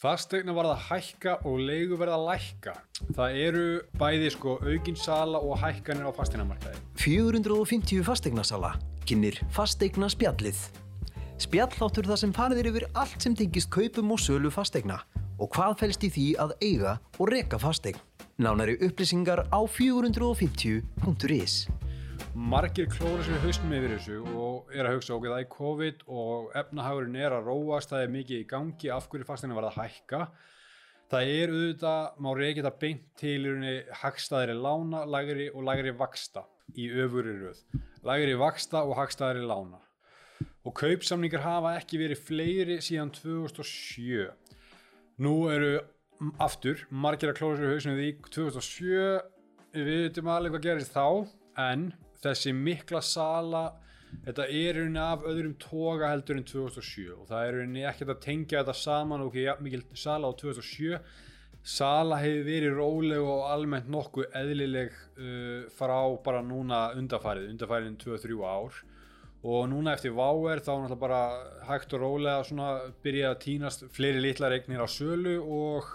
Fastegna var að hækka og leigu verða að lækka. Það eru bæði sko aukinsala og hækkanir á fastegnamarkaði. 450 fastegnarsala kynir fastegna spjallið. Spjalláttur þar sem farið er yfir allt sem tengist kaupum og sölu fastegna og hvað fælst í því að eiga og reka fastegn. Nánari upplýsingar á 450.is. Margir klóra sér hausnum yfir þessu og er að hugsa okkur það er COVID og efnahagurinn er að róast, það er mikið í gangi, af hverju fastegna var að hækka. Það er auðvitað, má reykja þetta beint til í rauninni hagstaðri lána, lagri og lagri vaksta í öfuri röð. Lagri vaksta og hagstaðri lána. Og kaupsamningar hafa ekki verið fleiri síðan 2007. Nú eru aftur margir að klóra sér hausnum því 2007, við veitum alveg hvað gerist þá, en þessi mikla sala, þetta er rauninni af öðrum toga heldur en 2007 og það er rauninni ekkert að tengja þetta saman og ekki jafn mikil sala á 2007. Sala hefur verið róleg og almennt nokkuð eðlileg uh, frá bara núna undarfærið, undarfærið 2-3 ár og núna eftir váer þá náttúrulega bara hægt og rólega svona byrja að týnast fleiri litlar eignir á sölu og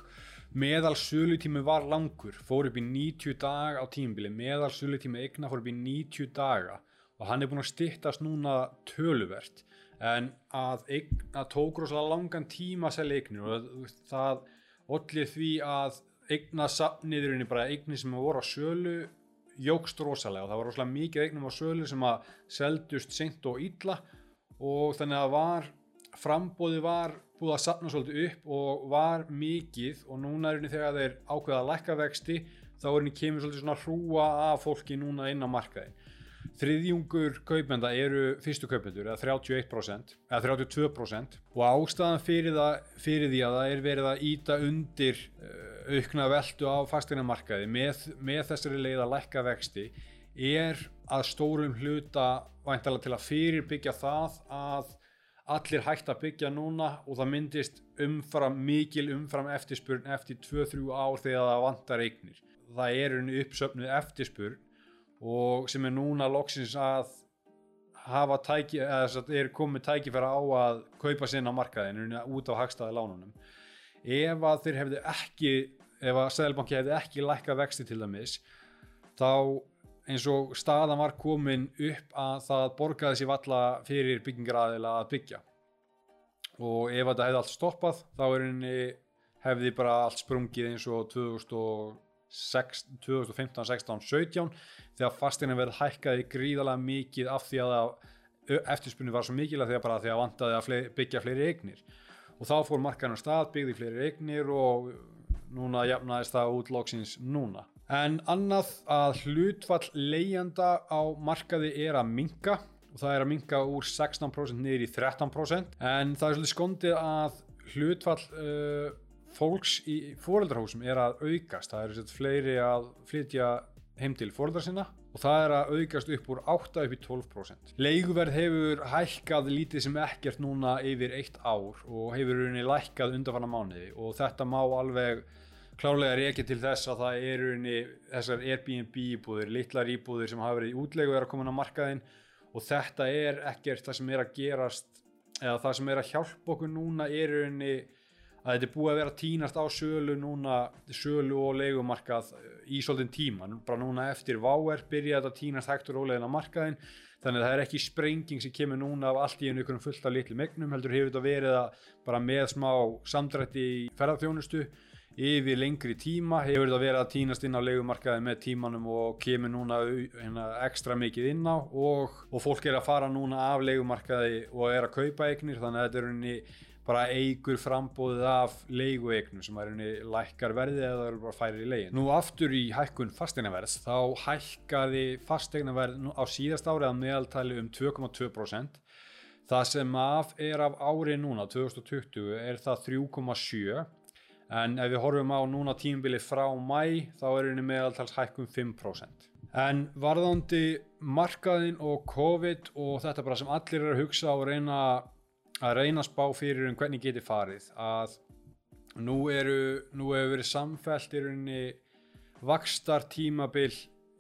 meðal sölutími var langur, fór upp í 90 dag á tímabili, meðal sölutími eigna fór upp í 90 daga og hann er búinn að styttast núna töluvert. En að, eign, að tók rosalega langan tíma að selja eignir og það ollir því að eigna safniðurinn bara eignir sem voru á sölu jógst rosalega. Og það var rosalega mikið eignum á sölu sem að seldust seint og illa og þannig að var frambóði var búið að sapna svolítið upp og var mikið og núna er henni þegar þeir ákveða að lækka vexti þá er henni kemur svolítið svona hrúa af fólki núna inn á markaði þriðjungur kaupenda eru fyrstu kaupendur eða 31% eða 32% og ástæðan fyrir, það, fyrir því að það er verið að íta undir uh, aukna veldu á fasteignamarkaði með, með þessari leið að lækka vexti er að stórum hluta væntalega til að fyrirbyggja það að allir hægt að byggja núna og það myndist umfram mikil umfram eftirspurn eftir 2-3 ár þegar það vantar eignir. Það er unni uppsöfnuð eftirspurn og sem er núna loksins að hafa tæki, eða er komið tækifæra á að kaupa sinna markaðinu út á hagstaði lánunum. Ef að þeir hefðu ekki, ef að Sæðalbanki hefðu ekki lækka vexti til dæmis, þá eins og staðan var komin upp að það borgaði sér valla fyrir byggingaraðila að byggja. Og ef þetta hefði allt stoppað þá hefði bara allt sprungið eins og 2006, 2015, 16, 17 þegar fastegna verið hækkaði gríðalega mikið af því að eftirspunni var svo mikil að því að bara því að vantaði að fleiri, byggja fleiri eignir. Og þá fór markaðan stað, byggði fleiri eignir og núna jafnaðist það út loksins núna En annað að hlutfall leigjanda á markaði er að minka og það er að minka úr 16% niður í 13% en það er svolítið skondið að hlutfall uh, fólks í fóreldrahúsum er að aukast. Það eru fleiri að flytja heim til fóreldra sinna. Og það er að aukast upp úr 8 upp í 12%. Leiguverð hefur hækkað lítið sem ekkert núna yfir eitt ár. Og hefur rauninni lækkað undanfanna mánuði. Og þetta má alveg klárlega reykja til þess að það eru þessar Airbnb íbúðir, litlar íbúðir sem hafa verið í útlegu og er að koma inn á markaðin og þetta er ekkert það sem er að gerast eða það sem er að hjálpa okkur núna er að þetta er búið að vera tínast á sölu núna, sölu og leigumarkað í svolítinn tíma, bara núna eftir váer byrja þetta tínast hægt og rólegin á markaðin þannig að það er ekki sprenging sem kemur núna af allt í einu ykkur fullt af litlu megnum heldur hefur þetta verið að bara með smá samdrætti í ferðarþjónustu yfir lengri tíma. Hefur þetta verið að týnast inn á leigumarkaði með tímanum og kemur núna hérna, ekstra mikið inn á og, og fólk er að fara núna af leigumarkaði og er að kaupa eignir. Þannig að þetta er unni bara eigur frambóðið af leigueignum sem er unni lækkar verðið eða það eru bara færir í legin. Nú aftur í hækkun fastegnaverðs þá hækkaði fastegnaverð á síðast árið að meðaltali um 2,2% það sem af er af árið núna 2020 er það 3,7% en ef við horfum á núna tímubili frá mæ þá er henni meðaltals hækkun 5%. En varðandi markaðin og COVID og þetta bara sem allir er að hugsa og reyna að reyna að spá fyrir um hvernig geti farið að nú eru, nú hefur verið samfellt í rauninni vakstar tímabil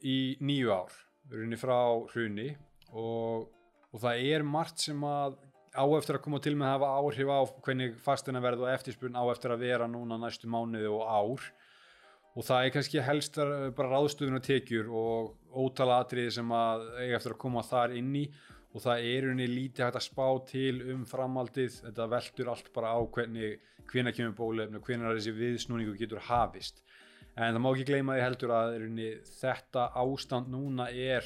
í nýju ár, rauninni frá hruni og, og það er margt sem að á eftir að koma til með að hafa áhrif á hvernig fastina verð og eftirspurn á eftir að vera núna næstu mánuði og ár. Og það er kannski helst að- bara ráðstöðun og tekjur og ótala atriði sem að eiga eftir að koma þar inn í. Og það er unni lítið hægt að spá til um framaldið, þetta veldur allt bara á hvernig, hvenær kemur bólefni og hvenær þessi viðsnúningu getur hafist. En það má ekki gleyma því heldur að unni, þetta ástand núna er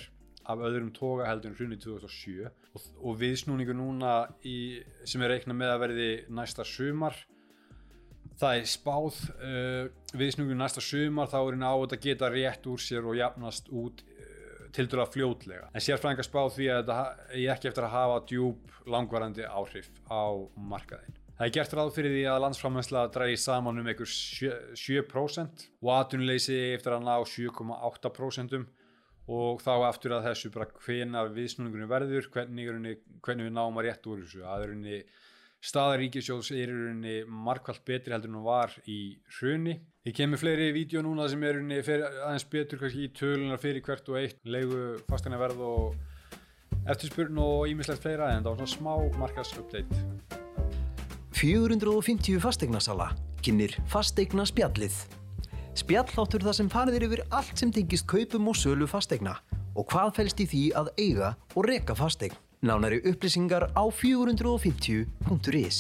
af öðrum toga heldur en hrunni 2007 og, og viðsnúningu núna í, sem er reiknað með að verði næsta sumar það er spáð uh, viðsnúningu næsta sumar þá er henni á þetta geta rétt úr sér og jafnast út uh, til dæla fljótlega. En sérfræðingar spáð því að þetta er ekki eftir að hafa djúb langvarandi áhrif á markaðin Það er gert ráð fyrir því að landsframlænsla drægi saman um einhver 7%, 7% og atvinnuleysi eftir að ná 7,8% og þá aftur að þessu bara hvenar viðsnúningunum verður, hvernig, er henni, hvernig við náum að rétt úr þessu. Það er henni staðar ríkisjóðs er henni markvallt betri heldur en hún var í hruni. Ég kemur fleiri vídeo núna sem er henni aðeins betur kannski í tölunar fyrir hvert og eitt, leigu fastegna verð og eftirspurn og ímislegt fleira en það var svona smá markas update. 450 fastegnasala kynir fastegna spjallið. Spjalláttur þar sem farið er yfir allt sem tengist kaupum og sölu fastegna og hvað felst í því að eiga og reka fastegn. Nánari upplýsingar á 450.is